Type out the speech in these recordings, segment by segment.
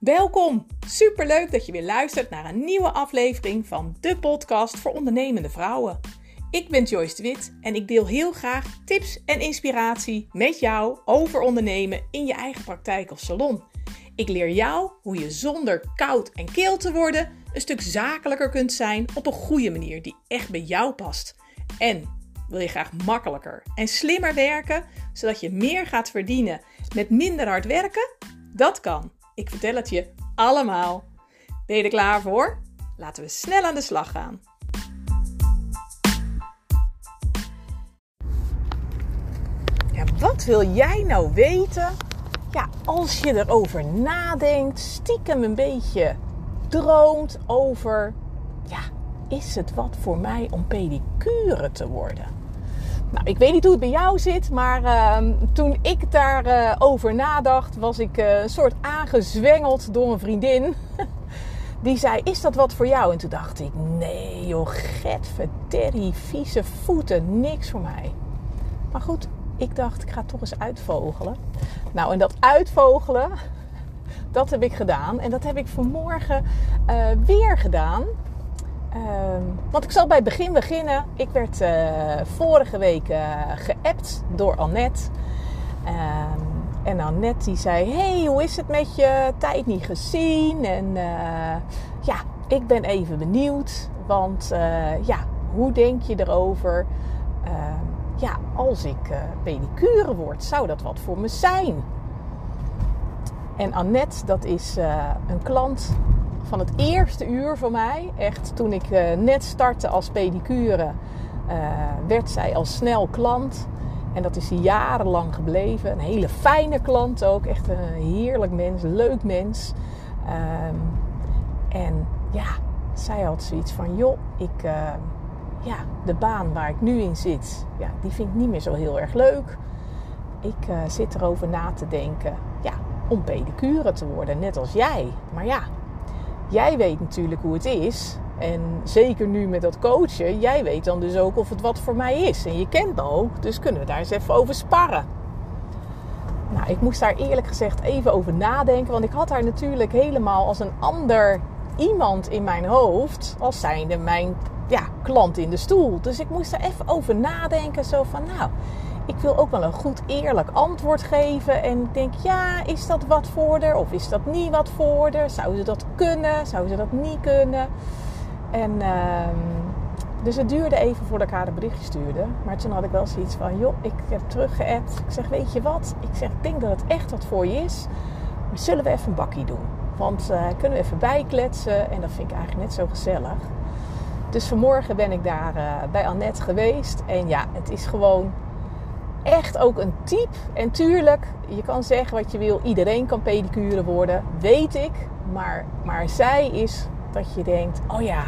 Welkom! Superleuk dat je weer luistert naar een nieuwe aflevering van de podcast voor ondernemende vrouwen. Ik ben Joyce de Wit en ik deel heel graag tips en inspiratie met jou over ondernemen in je eigen praktijk of salon. Ik leer jou hoe je zonder koud en keel te worden een stuk zakelijker kunt zijn op een goede manier die echt bij jou past. En wil je graag makkelijker en slimmer werken, zodat je meer gaat verdienen met minder hard werken? Dat kan. Ik vertel het je allemaal. Ben je er klaar voor? Laten we snel aan de slag gaan. Ja, wat wil jij nou weten? Ja, als je erover nadenkt, stiekem een beetje droomt over, ja, is het wat voor mij om pedicure te worden? Nou, ik weet niet hoe het bij jou zit, maar uh, toen ik daarover over nadacht, was ik uh, een soort aangezwengeld door een vriendin. Die zei: Is dat wat voor jou? En toen dacht ik: Nee, joh, getverderrie, vieze voeten, niks voor mij. Maar goed, ik dacht: Ik ga toch eens uitvogelen. Nou, en dat uitvogelen, dat heb ik gedaan. En dat heb ik vanmorgen uh, weer gedaan. Um, want ik zal bij het begin beginnen. Ik werd uh, vorige week uh, geappt door Annette. Um, en Annette die zei: Hey, hoe is het met je? Tijd niet gezien. En uh, ja, ik ben even benieuwd. Want ja, hoe denk je erover? ja, als ik pedicure word, zou dat wat voor me zijn? En Annette, dat is een klant van het eerste uur voor mij. Echt toen ik uh, net startte als pedicure, uh, werd zij al snel klant. En dat is jarenlang gebleven. Een hele fijne klant ook. Echt een heerlijk mens, leuk mens. Um, en ja, zij had zoiets van: joh, ik, uh, ja, de baan waar ik nu in zit, ja, die vind ik niet meer zo heel erg leuk. Ik zit erover na te denken, ja, om pedicure te worden, net als jij. Maar ja, Jij weet natuurlijk hoe het is. En zeker nu met dat coachen, jij weet dan dus ook of het wat voor mij is. En je kent me ook, dus kunnen we daar eens even over sparren. Nou, ik moest daar eerlijk gezegd even over nadenken. Want ik had haar natuurlijk helemaal als een ander iemand in mijn hoofd. Als zijnde mijn ja, klant in de stoel. Dus ik moest er even over nadenken. Zo van, nou, ik wil ook wel een goed eerlijk antwoord geven. En ik denk, ja, is dat wat voor haar? Of is dat niet wat voor haar? Zou ze dat kunnen? Zou ze dat niet kunnen? En uh, dus het duurde even voordat ik haar de berichtje stuurde. Maar toen had ik wel zoiets van, joh, ik heb teruggeappt. Ik zeg, weet je wat? Ik zeg, ik denk dat het echt wat voor je is. Maar zullen we even een bakkie doen? Want uh, kunnen we even bijkletsen? En dat vind ik eigenlijk net zo gezellig. Dus vanmorgen ben ik daar uh, bij Annette geweest. En ja, het is gewoon echt ook een type. En tuurlijk, je kan zeggen wat je wil. Iedereen kan pedicure worden, weet ik. Maar, maar zij is dat je denkt, oh ja,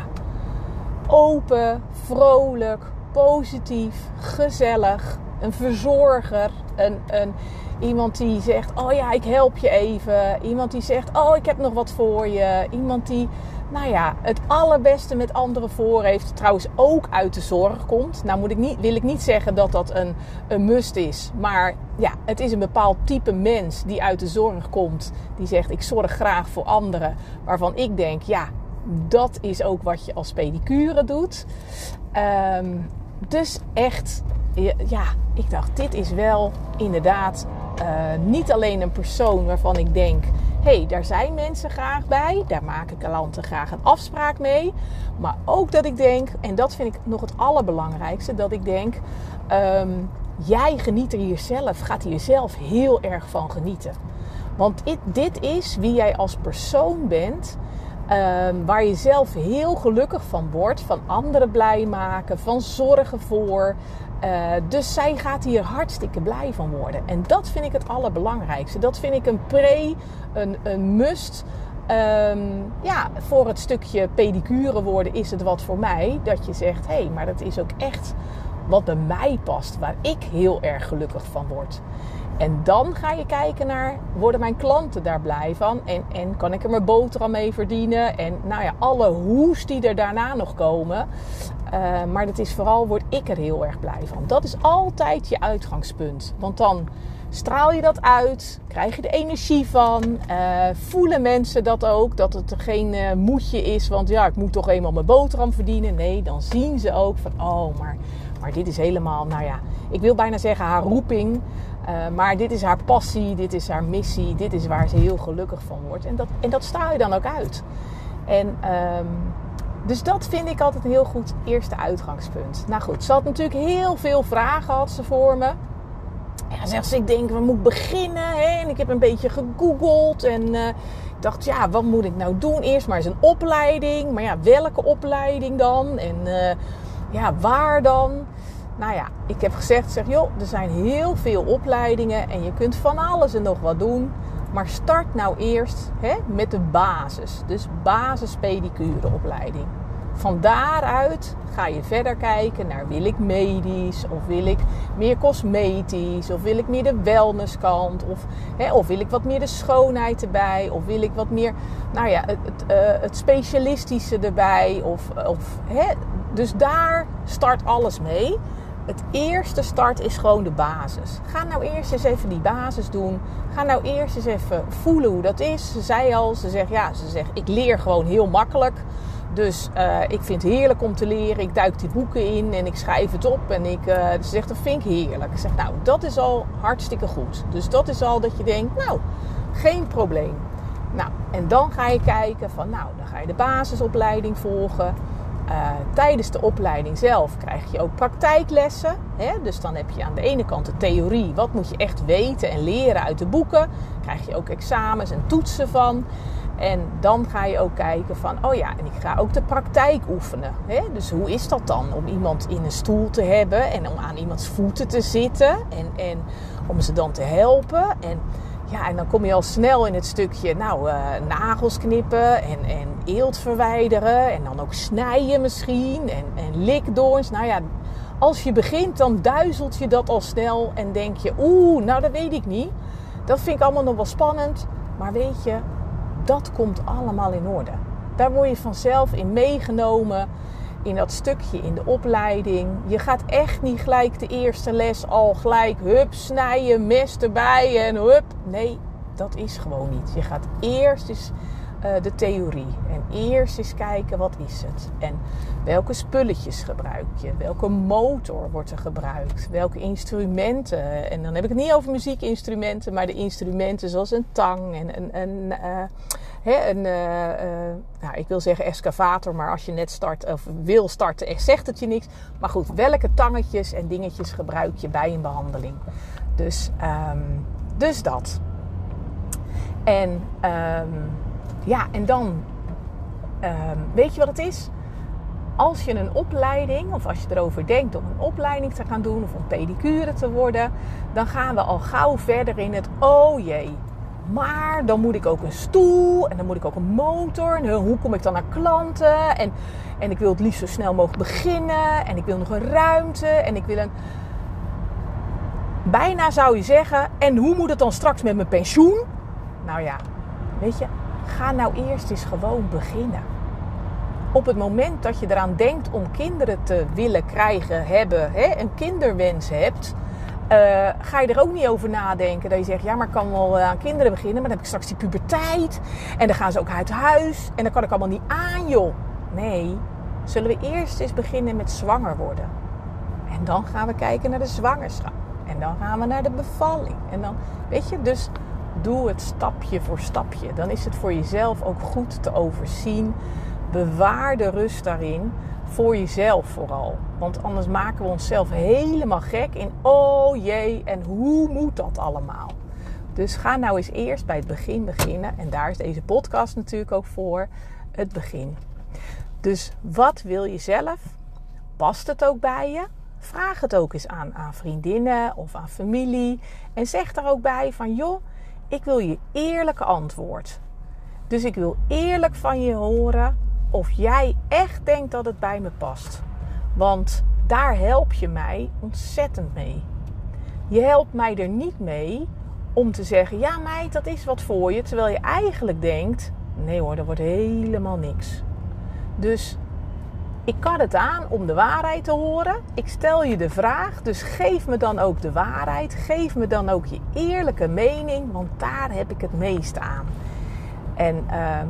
open, vrolijk, positief, gezellig. Een verzorger, een, een, iemand die zegt, oh ja, ik help je even. Iemand die zegt, oh, ik heb nog wat voor je. Iemand die nou ja, het allerbeste met anderen voor heeft. Trouwens ook uit de zorg komt. Nou moet ik niet, wil ik niet zeggen dat dat een, een must is. Maar ja, het is een bepaald type mens die uit de zorg komt. Die zegt ik zorg graag voor anderen. Waarvan ik denk ja, dat is ook wat je als pedicure doet. Um, dus echt, ja, ik dacht dit is wel inderdaad uh, niet alleen een persoon waarvan ik denk hey, daar zijn mensen graag bij. Daar maken klanten graag een afspraak mee. Maar ook dat ik denk, en dat vind ik nog het allerbelangrijkste, dat ik denk, um, jij geniet er hier zelf, gaat hier zelf heel erg van genieten. Want dit, dit is wie jij als persoon bent. Um, waar je zelf heel gelukkig van wordt. Van anderen blij maken. Van zorgen voor. Uh, dus zij gaat hier hartstikke blij van worden. En dat vind ik het allerbelangrijkste. Dat vind ik een pre, een, een must. Um, ja, voor het stukje pedicure worden is het wat voor mij. Dat je zegt, hé, hey, maar dat is ook echt wat bij mij past. Waar ik heel erg gelukkig van word. En dan ga je kijken naar, worden mijn klanten daar blij van? En, en kan ik er mijn boterham mee verdienen? En nou ja, alle hoes die er daarna nog komen. Uh, maar dat is vooral, word ik er heel erg blij van. Dat is altijd je uitgangspunt. Want dan straal je dat uit, krijg je de energie van. Uh, voelen mensen dat ook, dat het geen uh, moedje is. Want ja, ik moet toch eenmaal mijn boterham verdienen. Nee, dan zien ze ook van, oh, maar, maar dit is helemaal, nou ja, ik wil bijna zeggen haar roeping. maar dit is haar passie, dit is haar missie, dit is waar ze heel gelukkig van wordt. En dat, en dat straal je dan ook uit. En... Um, dus dat vind ik altijd een heel goed eerste uitgangspunt. Nou goed, ze had natuurlijk heel veel vragen had ze voor me. Ja, zegt ze, ik denk, waar moet ik beginnen? Hè? En ik heb een beetje gegoogeld en uh, ik dacht, ja, wat moet ik nou doen? Eerst maar eens een opleiding. Maar ja, welke opleiding dan? En uh, ja, waar dan? Nou ja, ik heb gezegd, zeg, joh, er zijn heel veel opleidingen en je kunt van alles en nog wat doen. Maar start nou eerst hè, met de basis. Dus basispedicureopleiding. Van daaruit ga je verder kijken naar wil ik medisch of wil ik meer cosmetisch of wil ik meer de wellnesskant of, hè, of wil ik wat meer de schoonheid erbij of wil ik wat meer nou ja, het, het, uh, het specialistische erbij of, of hè, dus daar start alles mee het eerste start is gewoon de basis. Ga nou eerst eens even die basis doen. Ga nou eerst eens even voelen hoe dat is. Ze zei al, ze zegt ja, ze zegt ik leer gewoon heel makkelijk. Dus uh, ik vind het heerlijk om te leren. Ik duik die boeken in en ik schrijf het op. En ik, uh, ze zegt dat vind ik heerlijk. Ik zeg nou, dat is al hartstikke goed. Dus dat is al dat je denkt, nou, geen probleem. Nou, en dan ga je kijken van, nou, dan ga je de basisopleiding volgen. Uh, tijdens de opleiding zelf krijg je ook praktijklessen. Hè? Dus dan heb je aan de ene kant de theorie, wat moet je echt weten en leren uit de boeken. Krijg je ook examens en toetsen van. En dan ga je ook kijken van, oh ja, en ik ga ook de praktijk oefenen. Hè? Dus hoe is dat dan om iemand in een stoel te hebben en om aan iemands voeten te zitten en, en om ze dan te helpen. En ja, en dan kom je al snel in het stukje, nou, uh, nagels knippen en, en eelt verwijderen. En dan ook snijden misschien. En, en likdoorns. Nou ja, als je begint, dan duizelt je dat al snel. En denk je, oeh, nou dat weet ik niet. Dat vind ik allemaal nog wel spannend. Maar weet je, dat komt allemaal in orde. Daar word je vanzelf in meegenomen in dat stukje in de opleiding. Je gaat echt niet gelijk de eerste les al gelijk hup snijden, mes erbij en hup. Nee, dat is gewoon niet. Je gaat eerst eens uh, de theorie en eerst eens kijken wat is het en welke spulletjes gebruik je, welke motor wordt er gebruikt, welke instrumenten. En dan heb ik het niet over muziekinstrumenten, maar de instrumenten zoals een tang en een, een uh, Hè, een, uh, uh, nou, ik wil zeggen excavator, maar als je net start of wil starten, zegt het je niks. Maar goed, welke tangetjes en dingetjes gebruik je bij een behandeling? Dus, um, dus dat. En um, ja, en dan um, weet je wat het is? Als je een opleiding, of als je erover denkt om een opleiding te gaan doen of om pedicure te worden, dan gaan we al gauw verder in het oh jee maar dan moet ik ook een stoel en dan moet ik ook een motor. En hoe kom ik dan naar klanten? En, en ik wil het liefst zo snel mogelijk beginnen. En ik wil nog een ruimte. En ik wil een. Bijna zou je zeggen. En hoe moet het dan straks met mijn pensioen? Nou ja, weet je, ga nou eerst eens gewoon beginnen. Op het moment dat je eraan denkt om kinderen te willen krijgen, hebben, hè, een kinderwens hebt uh, ga je er ook niet over nadenken. Dat je zegt, ja, maar ik kan wel eh, aan kinderen beginnen. Maar dan heb ik straks die puberteit. En dan gaan ze ook uit huis. En dan kan ik allemaal niet aan, joh. Nee, zullen we eerst eens beginnen met zwanger worden. En dan gaan we kijken naar de zwangerschap. En dan gaan we naar de bevalling. En dan, weet je, dus doe het stapje voor stapje. Dan is het voor jezelf ook goed te overzien. Bewaar de rust daarin voor jezelf vooral. Want anders maken we onszelf helemaal gek in oh jee en hoe moet dat allemaal? Dus ga nou eens eerst bij het begin beginnen. En daar is deze podcast natuurlijk ook voor. Het begin. Dus wat wil je zelf? Past het ook bij je? Vraag het ook eens aan, aan vriendinnen of aan familie. En zeg er ook bij van joh, ik wil je eerlijke antwoord. Dus ik wil eerlijk van je horen of jij echt denkt dat het bij me past. Want daar help je mij ontzettend mee. Je helpt mij er niet mee om te zeggen: ja, meid, dat is wat voor je. Terwijl je eigenlijk denkt: nee hoor, dat wordt helemaal niks. Dus ik kan het aan om de waarheid te horen. Ik stel je de vraag, dus geef me dan ook de waarheid. Geef me dan ook je eerlijke mening, want daar heb ik het meest aan. En, ehm,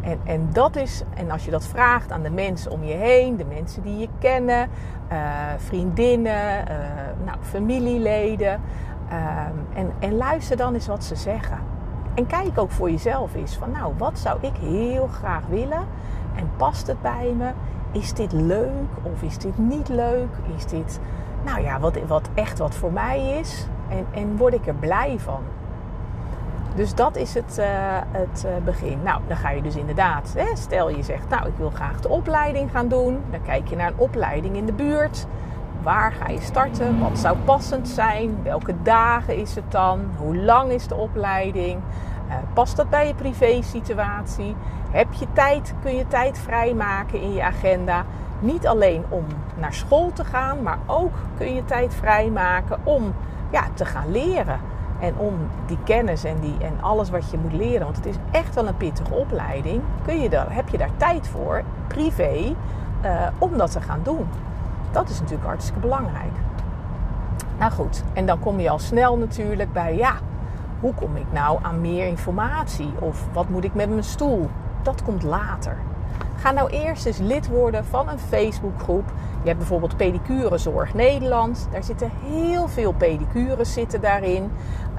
en, en dat is, en als je dat vraagt aan de mensen om je heen, de mensen die je kennen, uh, vriendinnen, uh, nou, familieleden. Ehm, en, en luister dan eens wat ze zeggen. En kijk ook voor jezelf eens van, nou, wat zou ik heel graag willen? En past het bij me? Is dit leuk of is dit niet leuk? Is dit, nou ja, wat, wat echt wat voor mij is? En, en word ik er blij van? Dus dat is het, uh, het uh, begin. Nou, dan ga je dus inderdaad, hè, stel je zegt, nou, ik wil graag de opleiding gaan doen. Dan kijk je naar een opleiding in de buurt. Waar ga je starten? Wat zou passend zijn? Welke dagen is het dan? Hoe lang is de opleiding? Uh, past dat bij je privé situatie? Heb je tijd? Kun je tijd vrijmaken in je agenda? Niet alleen om naar school te gaan, maar ook kun je tijd vrijmaken om ja, te gaan leren. En om die kennis en, die, en alles wat je moet leren, want het is echt wel een pittige opleiding, kun je daar, heb je daar tijd voor, privé, uh, om dat te gaan doen. Dat is natuurlijk hartstikke belangrijk. Nou goed, en dan kom je al snel natuurlijk bij, ja, hoe kom ik nou aan meer informatie? Of wat moet ik met mijn stoel? Dat komt later. Ga nou eerst eens lid worden van een Facebookgroep. Je hebt bijvoorbeeld Pedicurezorg Nederland. Daar zitten heel veel pedicures zitten daarin.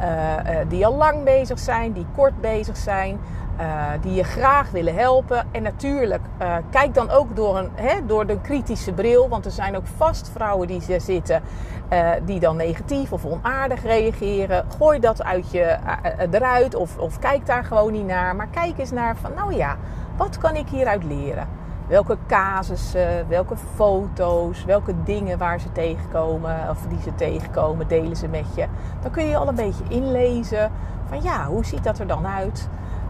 Uh, uh, die al lang bezig zijn, die kort bezig zijn. Uh, die je graag willen helpen. En natuurlijk, kijk dan ook door, een, hè, door de kritische bril. Want er zijn ook vast vrouwen die er zitten die dan negatief of onaardig reageren. Gooi dat uit je, eruit of, of kijk daar gewoon niet naar. Maar kijk eens naar van, nou ja, wat kan ik hieruit leren? Welke casussen, welke foto's, welke dingen waar ze tegenkomen of die ze tegenkomen, delen ze met je. Dan kun je al een beetje inlezen van ja, hoe ziet dat er dan uit?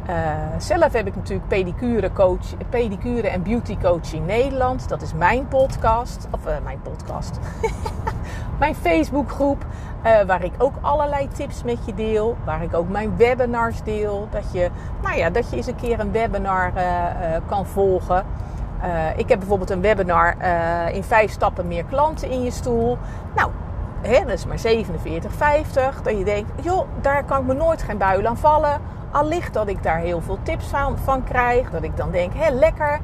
Uh, zelf heb ik natuurlijk pedicure, coach, pedicure en beauty coaching Nederland. Dat is mijn podcast. Of uh, mijn podcast. mijn Facebookgroep. Uh, waar ik ook allerlei tips met je deel. Waar ik ook mijn webinars deel. Dat je, nou ja, dat je eens een keer een webinar kan volgen. ik heb bijvoorbeeld een webinar in vijf stappen meer klanten in je stoel. Nou, hè, dat is maar 47,50. Dat je denkt, joh, daar kan ik me nooit geen buil aan vallen Allicht dat ik daar heel veel tips van, van krijg. Dat ik dan denk, hé, lekker.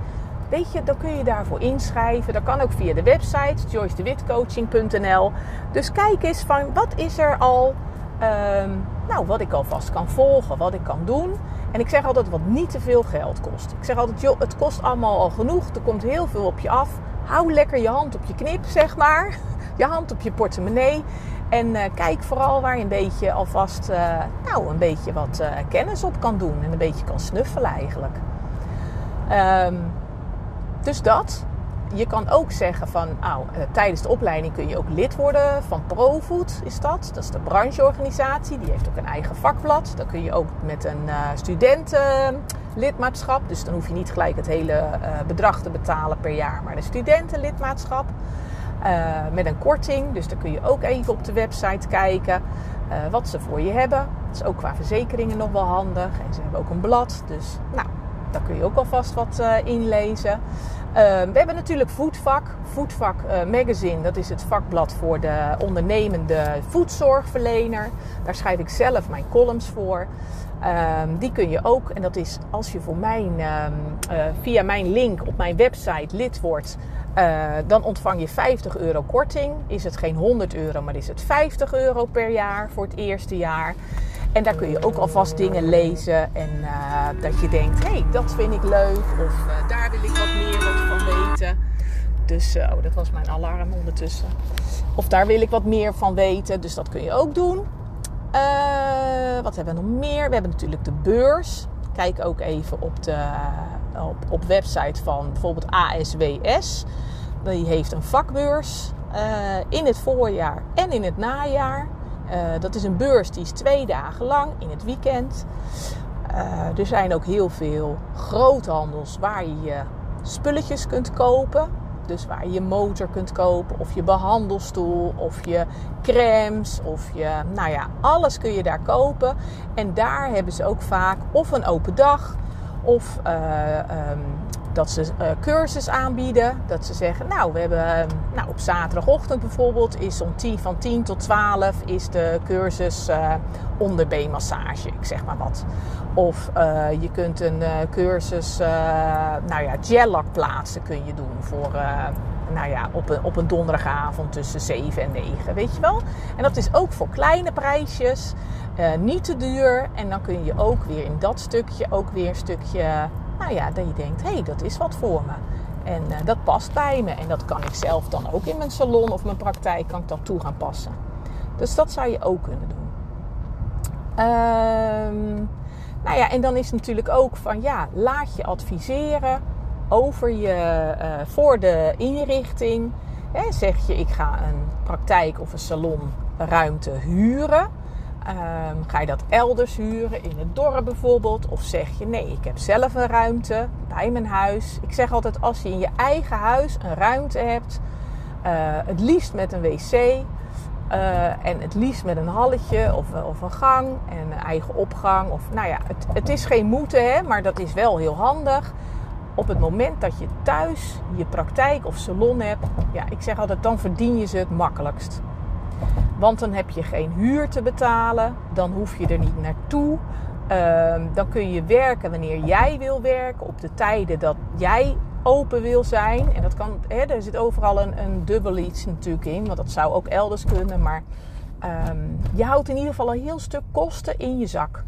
Weet je, dan kun je daarvoor inschrijven. Dat kan ook via de website joycedewitcoaching.nl. Dus kijk eens van wat is er al, um, nou, wat ik alvast kan volgen, wat ik kan doen. En ik zeg altijd wat niet te veel geld kost. Ik zeg altijd, joh, het kost allemaal al genoeg. Er komt heel veel op je af. Hou lekker je hand op je knip, zeg maar. Je hand op je portemonnee. En uh, kijk vooral waar je een beetje alvast uh, nou, een beetje wat uh, kennis op kan doen. En een beetje kan snuffelen eigenlijk. Um, dus dat. Je kan ook zeggen van, nou, tijdens de opleiding kun je ook lid worden van ProFood, is dat. Dat is de brancheorganisatie. Die heeft ook een eigen vakblad. Dan kun je ook met een studentenlidmaatschap. Dus dan hoef je niet gelijk het hele bedrag te betalen per jaar, maar een studentenlidmaatschap. Met een korting. Dus dan kun je ook even op de website kijken wat ze voor je hebben. Dat is ook qua verzekeringen nog wel handig. En ze hebben ook een blad. Dus nou, daar kun je ook alvast wat inlezen. We hebben natuurlijk Voedvak. Voedvak Magazine, dat is het vakblad voor de ondernemende voedzorgverlener. Daar schrijf ik zelf mijn columns voor. Um, die kun je ook, en dat is als je voor mijn, um, via mijn link op mijn website lid wordt, uh, dan ontvang je 50 euro korting. Is het geen 100 euro, maar is het 50 euro per jaar voor het eerste jaar. En daar kun je ook alvast dingen lezen. En uh, dat je denkt, hé, hey, dat vind ik leuk. Of uh, daar wil ik wat meer van weten. Dus, oh, dat was mijn alarm ondertussen. Of daar wil ik wat meer van weten. Dus dat kun je ook doen. wat hebben we nog meer? We hebben natuurlijk de beurs. Kijk ook even op de op, op website van bijvoorbeeld ASWS. Die heeft een vakbeurs in het voorjaar en in het najaar. Uh, dat is een beurs die is twee dagen lang in het weekend. Uh, er zijn ook heel veel groothandels waar je je spulletjes kunt kopen. Dus waar je je motor kunt kopen, of je behandelstoel, of je crèmes, of je, nou ja, alles kun je daar kopen. En daar hebben ze ook vaak of een open dag, of uh, um, dat ze uh, cursus aanbieden. Dat ze zeggen, nou, we hebben nou, op zaterdagochtend bijvoorbeeld is om 10, van 10 tot 12 is de cursus uh, onderbeenmassage. Ik zeg maar wat. Of je kunt een cursus, nou ja, gel plaatsen kun je doen voor, nou ja, op een, op een donderdagavond tussen 7 en 9. Weet je wel? En dat is ook voor kleine prijsjes. Niet te duur. En dan kun je ook weer in dat stukje ook weer een stukje nou ja, dat je denkt, hé, hey, dat is wat voor me. En uh, dat past bij me. En dat kan ik zelf dan ook in mijn salon of mijn praktijk kan ik dat toe gaan passen. Dus dat zou je ook kunnen doen. Um, nou ja, en dan is natuurlijk ook van ja, laat je adviseren over je uh, voor de inrichting. Hè, zeg je, ik ga een praktijk of een salonruimte huren. Um, ga je dat elders huren, in het dorp bijvoorbeeld? Of zeg je nee, ik heb zelf een ruimte bij mijn huis. Ik zeg altijd, als je in je eigen huis een ruimte hebt, uh, het liefst met een wc uh, en het liefst met een halletje of, of een gang en een eigen opgang. Of, nou ja, het, het is geen moeten, hè, maar dat is wel heel handig. Op het moment dat je thuis je praktijk of salon hebt, ja, ik zeg altijd, dan verdien je ze het makkelijkst. Want dan heb je geen huur te betalen. Dan hoef je er niet naartoe. Uh, dan kun je werken wanneer jij wil werken. Op de tijden dat jij open wil zijn. En dat kan, hè, er zit overal een, een dubbel iets natuurlijk in. Want dat zou ook elders kunnen. Maar um, je houdt in ieder geval een heel stuk kosten in je zak.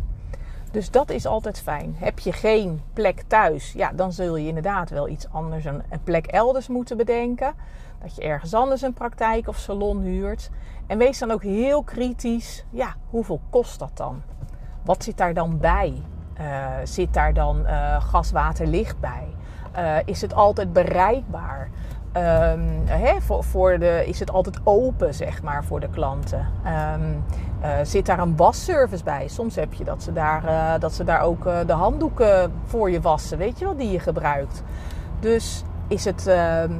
Dus dat is altijd fijn. Heb je geen plek thuis, ja, dan zul je inderdaad wel iets anders, een plek elders moeten bedenken. Dat je ergens anders een praktijk of salon huurt. En wees dan ook heel kritisch. Ja, hoeveel kost dat dan? Wat zit daar dan bij? Uh, zit daar dan uh, gas, water, licht bij? Uh, is het altijd bereikbaar? Hè, voor, voor, de, is het altijd open, zeg maar, voor de klanten? Um, zit daar een wasservice bij? Soms heb je dat ze daar, dat ze daar ook de handdoeken voor je wassen, weet je wel, die je gebruikt. Dus is het, uh,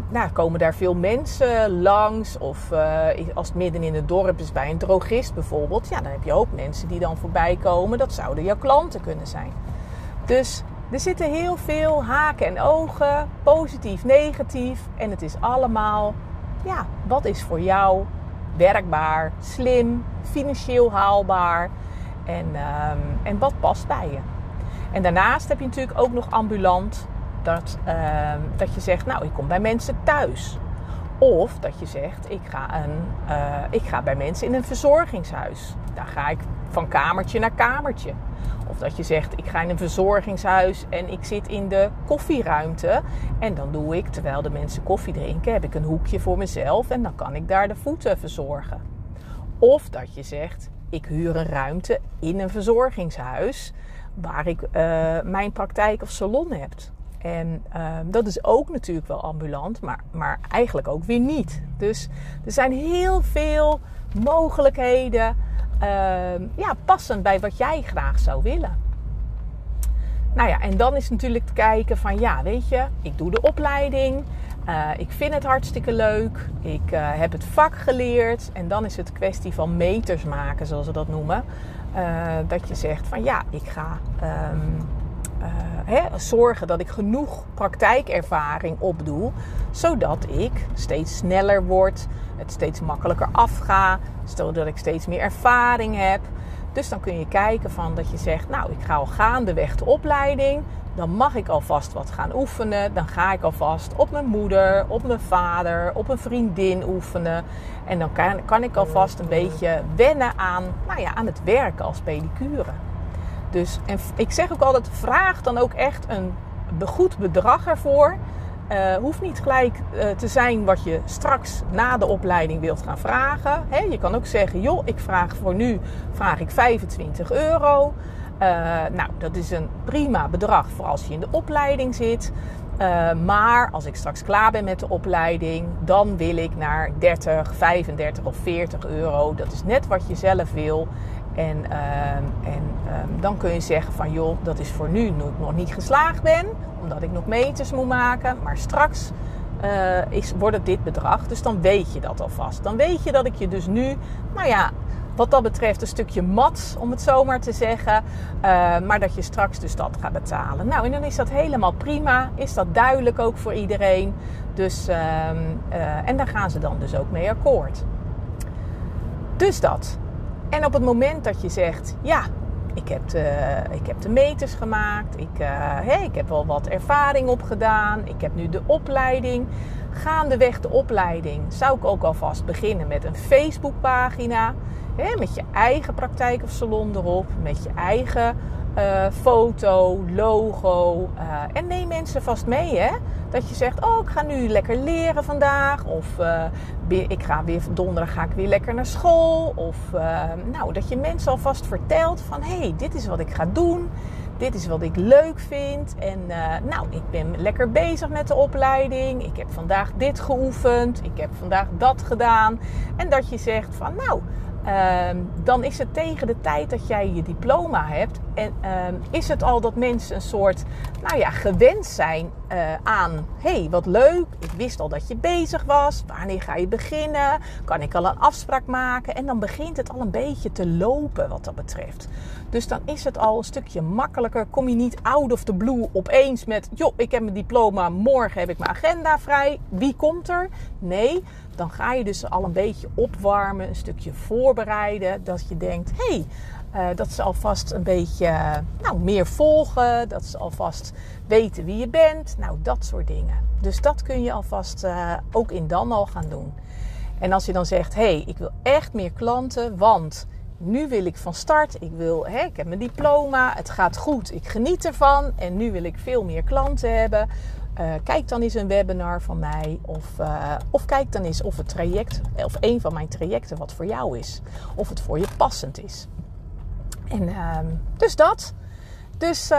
nou, komen daar veel mensen langs. Of uh, als het midden in het dorp is bij een drogist bijvoorbeeld. Ja, dan heb je ook mensen die dan voorbij komen. Dat zouden jouw klanten kunnen zijn. Dus er zitten heel veel haken en ogen. Positief, negatief. En het is allemaal, ja, wat is voor jou werkbaar, slim, financieel haalbaar. En, um, en wat past bij je. En daarnaast heb je natuurlijk ook nog ambulant dat, uh, dat je zegt, nou, ik kom bij mensen thuis. Of dat je zegt, ik ga, een, uh, ik ga bij mensen in een verzorgingshuis. Daar ga ik van kamertje naar kamertje. Of dat je zegt, ik ga in een verzorgingshuis en ik zit in de koffieruimte. En dan doe ik, terwijl de mensen koffie drinken, heb ik een hoekje voor mezelf. En dan kan ik daar de voeten verzorgen. Of dat je zegt, ik huur een ruimte in een verzorgingshuis waar ik uh, mijn praktijk of salon heb. En um, dat is ook natuurlijk wel ambulant, maar, maar eigenlijk ook weer niet. Dus er zijn heel veel mogelijkheden, uh, ja, passend bij wat jij graag zou willen. Nou ja, en dan is natuurlijk te kijken van, ja, weet je, ik doe de opleiding. Uh, ik vind het hartstikke leuk. Ik uh, heb het vak geleerd. En dan is het kwestie van meters maken, zoals ze dat noemen. Uh, dat je zegt van ja, ik ga um, hè, zorgen dat ik genoeg praktijkervaring opdoe, zodat ik steeds sneller word, het steeds makkelijker afga, zodat ik steeds meer ervaring heb. Dus dan kun je kijken van dat je zegt, nou ik ga al gaandeweg de opleiding, dan mag ik alvast wat gaan oefenen. Dan ga ik alvast op mijn moeder, op mijn vader, op een vriendin oefenen. En dan kan, kan ik alvast een beetje wennen aan, nou ja, aan het werken als pedicure. Dus en ik zeg ook altijd: vraag dan ook echt een goed bedrag ervoor. Uh, hoeft niet gelijk uh, te zijn wat je straks na de opleiding wilt gaan vragen. Je kan ook zeggen: joh, ik vraag voor nu vraag ik 25 euro. Uh, nou, dat is een prima bedrag voor als je in de opleiding zit. maar als ik straks klaar ben met de opleiding, dan wil ik naar 30, 35 of 40 euro. Dat is net wat je zelf wil. En, uh, en uh, dan kun je zeggen van joh, dat is voor nu nog niet geslaagd ben, omdat ik nog meters moet maken. Maar straks uh, is, wordt het dit bedrag. Dus dan weet je dat alvast. Dan weet je dat ik je dus nu, nou ja, wat dat betreft een stukje mat, om het zo maar te zeggen. Uh, maar dat je straks dus dat gaat betalen. Nou, en dan is dat helemaal prima. Is dat duidelijk ook voor iedereen. Dus, uh, uh, en daar gaan ze dan dus ook mee akkoord. Dus dat. En op het moment dat je zegt, ja, ik heb de, ik heb de meters gemaakt, ik, hey, ik heb wel wat ervaring opgedaan, ik heb nu de opleiding. Gaandeweg de opleiding zou ik ook alvast beginnen met een Facebookpagina. Met je eigen praktijk of salon erop. Met je eigen uh, foto, logo. Uh, en neem mensen vast mee. Hè? Dat je zegt, oh ik ga nu lekker leren vandaag. Of uh, ik ga weer donderdag ga ik weer lekker naar school. Of nou, dat je mensen alvast vertelt van hé, hey, dit is wat ik ga doen dit is wat ik leuk vind. En nou, ik ben lekker bezig met de opleiding. Ik heb vandaag dit geoefend. Ik heb vandaag dat gedaan. En dat je zegt van nou, uh, dan is het tegen de tijd dat jij je diploma hebt. En uh, is het al dat mensen een soort, nou ja, gewend zijn uh, aan, hey, wat leuk. Ik wist al dat je bezig was. Wanneer ga je beginnen? Kan ik al een afspraak maken? En dan begint het al een beetje te lopen wat dat betreft. Dus dan is het al een stukje makkelijker. Kom je niet out of the blue opeens met, joh, ik heb mijn diploma, morgen heb ik mijn agenda vrij. Wie komt er? Nee, dan ga je dus al een beetje opwarmen, een stukje voorbereiden. Dat je denkt, hey, uh, dat ze alvast een beetje nou, meer volgen. Dat ze alvast weten wie je bent. Nou, dat soort dingen. Dus dat kun je alvast uh, ook in dan al gaan doen. En als je dan zegt, hé, hey, ik wil echt meer klanten, want nu wil ik van start. Ik, wil, hè, ik heb mijn diploma, het gaat goed, ik geniet ervan. En nu wil ik veel meer klanten hebben. Kijk dan eens een webinar van mij. Of, of kijk dan eens of het traject, of een van mijn trajecten wat voor jou is. Of het voor je passend is. En uh, dus dat. Dus uh,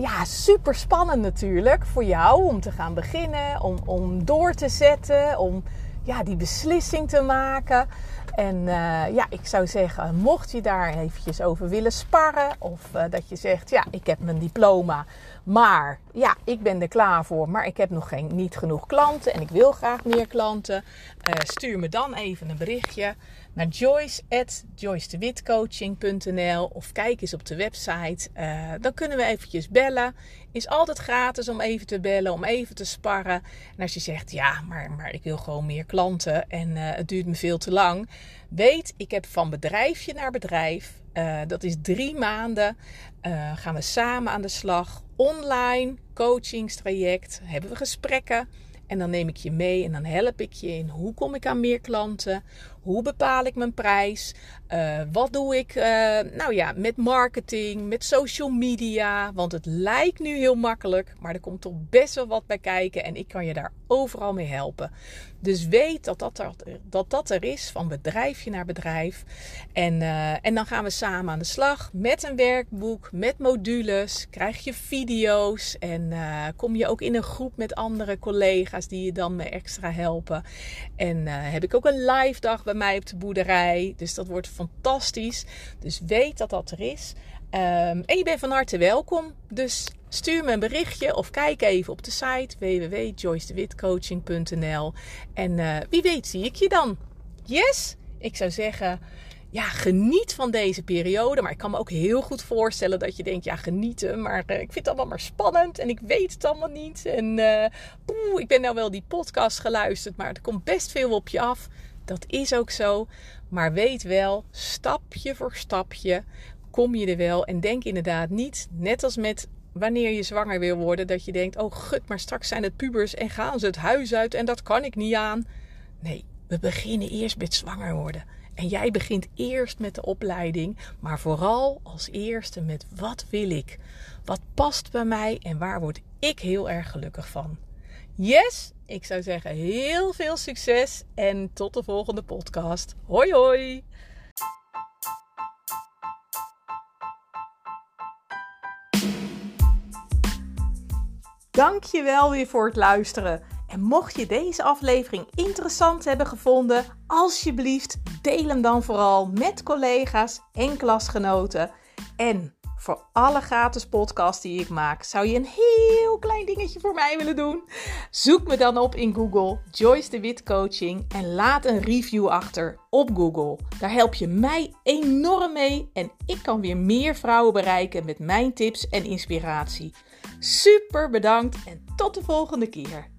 ja, super spannend natuurlijk voor jou om te gaan beginnen. Om, om door te zetten. Om ja, die beslissing te maken. En uh, ja, ik zou zeggen, mocht je daar eventjes over willen sparren. Of uh, dat je zegt, ja, ik heb mijn diploma. Maar ja, ik ben er klaar voor. Maar ik heb nog geen, niet genoeg klanten. En ik wil graag meer klanten. Stuur me dan even een berichtje naar Joyce at joycedewitcoaching.nl of kijk eens op de website. Uh, dan kunnen we eventjes bellen. Is altijd gratis om even te bellen, om even te sparren. En als je zegt, ja, maar, maar ik wil gewoon meer klanten en uh, het duurt me veel te lang. Weet, ik heb van bedrijfje naar bedrijf. Uh, dat is drie maanden. gaan we samen aan de slag. Online coachingstraject. Hebben we gesprekken. En dan neem ik je mee en dan help ik je in hoe kom ik aan meer klanten? Hoe bepaal ik mijn prijs? Uh, wat doe ik uh, nou ja, met marketing, met social media? Want het lijkt nu heel makkelijk, maar er komt toch best wel wat bij kijken en ik kan je daar overal mee helpen. Dus weet dat dat er, dat dat er is, van bedrijfje naar bedrijf. En, uh, en dan gaan we samen aan de slag met een werkboek, met modules. Krijg je video's en kom je ook in een groep met andere collega's die je dan extra helpen. En heb ik ook een live dag bij mij op de boerderij. Dus dat wordt fantastisch. Dus weet dat dat er is. Um, en je bent van harte welkom. Dus stuur me een berichtje of kijk even op de site www.joycedewitcoaching.nl. En uh, wie weet zie ik je dan. Yes? Ik zou zeggen, ja, geniet van deze periode. Maar ik kan me ook heel goed voorstellen dat je denkt, ja, genieten. Maar uh, ik vind het allemaal maar spannend en ik weet het allemaal niet. En uh, ik ben nou wel die podcast geluisterd, maar er komt best veel op je af. Dat is ook zo. Maar weet wel, stapje voor stapje kom je er wel. En denk inderdaad niet, net als met wanneer je zwanger wil worden, dat je denkt: oh gut, maar straks zijn het pubers en gaan ze het huis uit en dat kan ik niet aan. Nee, we beginnen eerst met zwanger worden. En jij begint eerst met de opleiding, maar vooral als eerste met wat wil ik? Wat past bij mij en waar word ik heel erg gelukkig van? Yes, ik zou zeggen heel veel succes en tot de volgende podcast. Hoi hoi! Dankjewel weer voor het luisteren. En mocht je deze aflevering interessant hebben gevonden, alsjeblieft deel hem dan vooral met collega's en klasgenoten. En voor alle gratis podcasts die ik maak. Zou je een heel klein dingetje voor mij willen doen? Zoek me dan op in Google, Joyce de Wit Coaching en laat een review achter op Google. Daar help je mij enorm mee en ik kan weer meer vrouwen bereiken met mijn tips en inspiratie. Super bedankt en tot de volgende keer.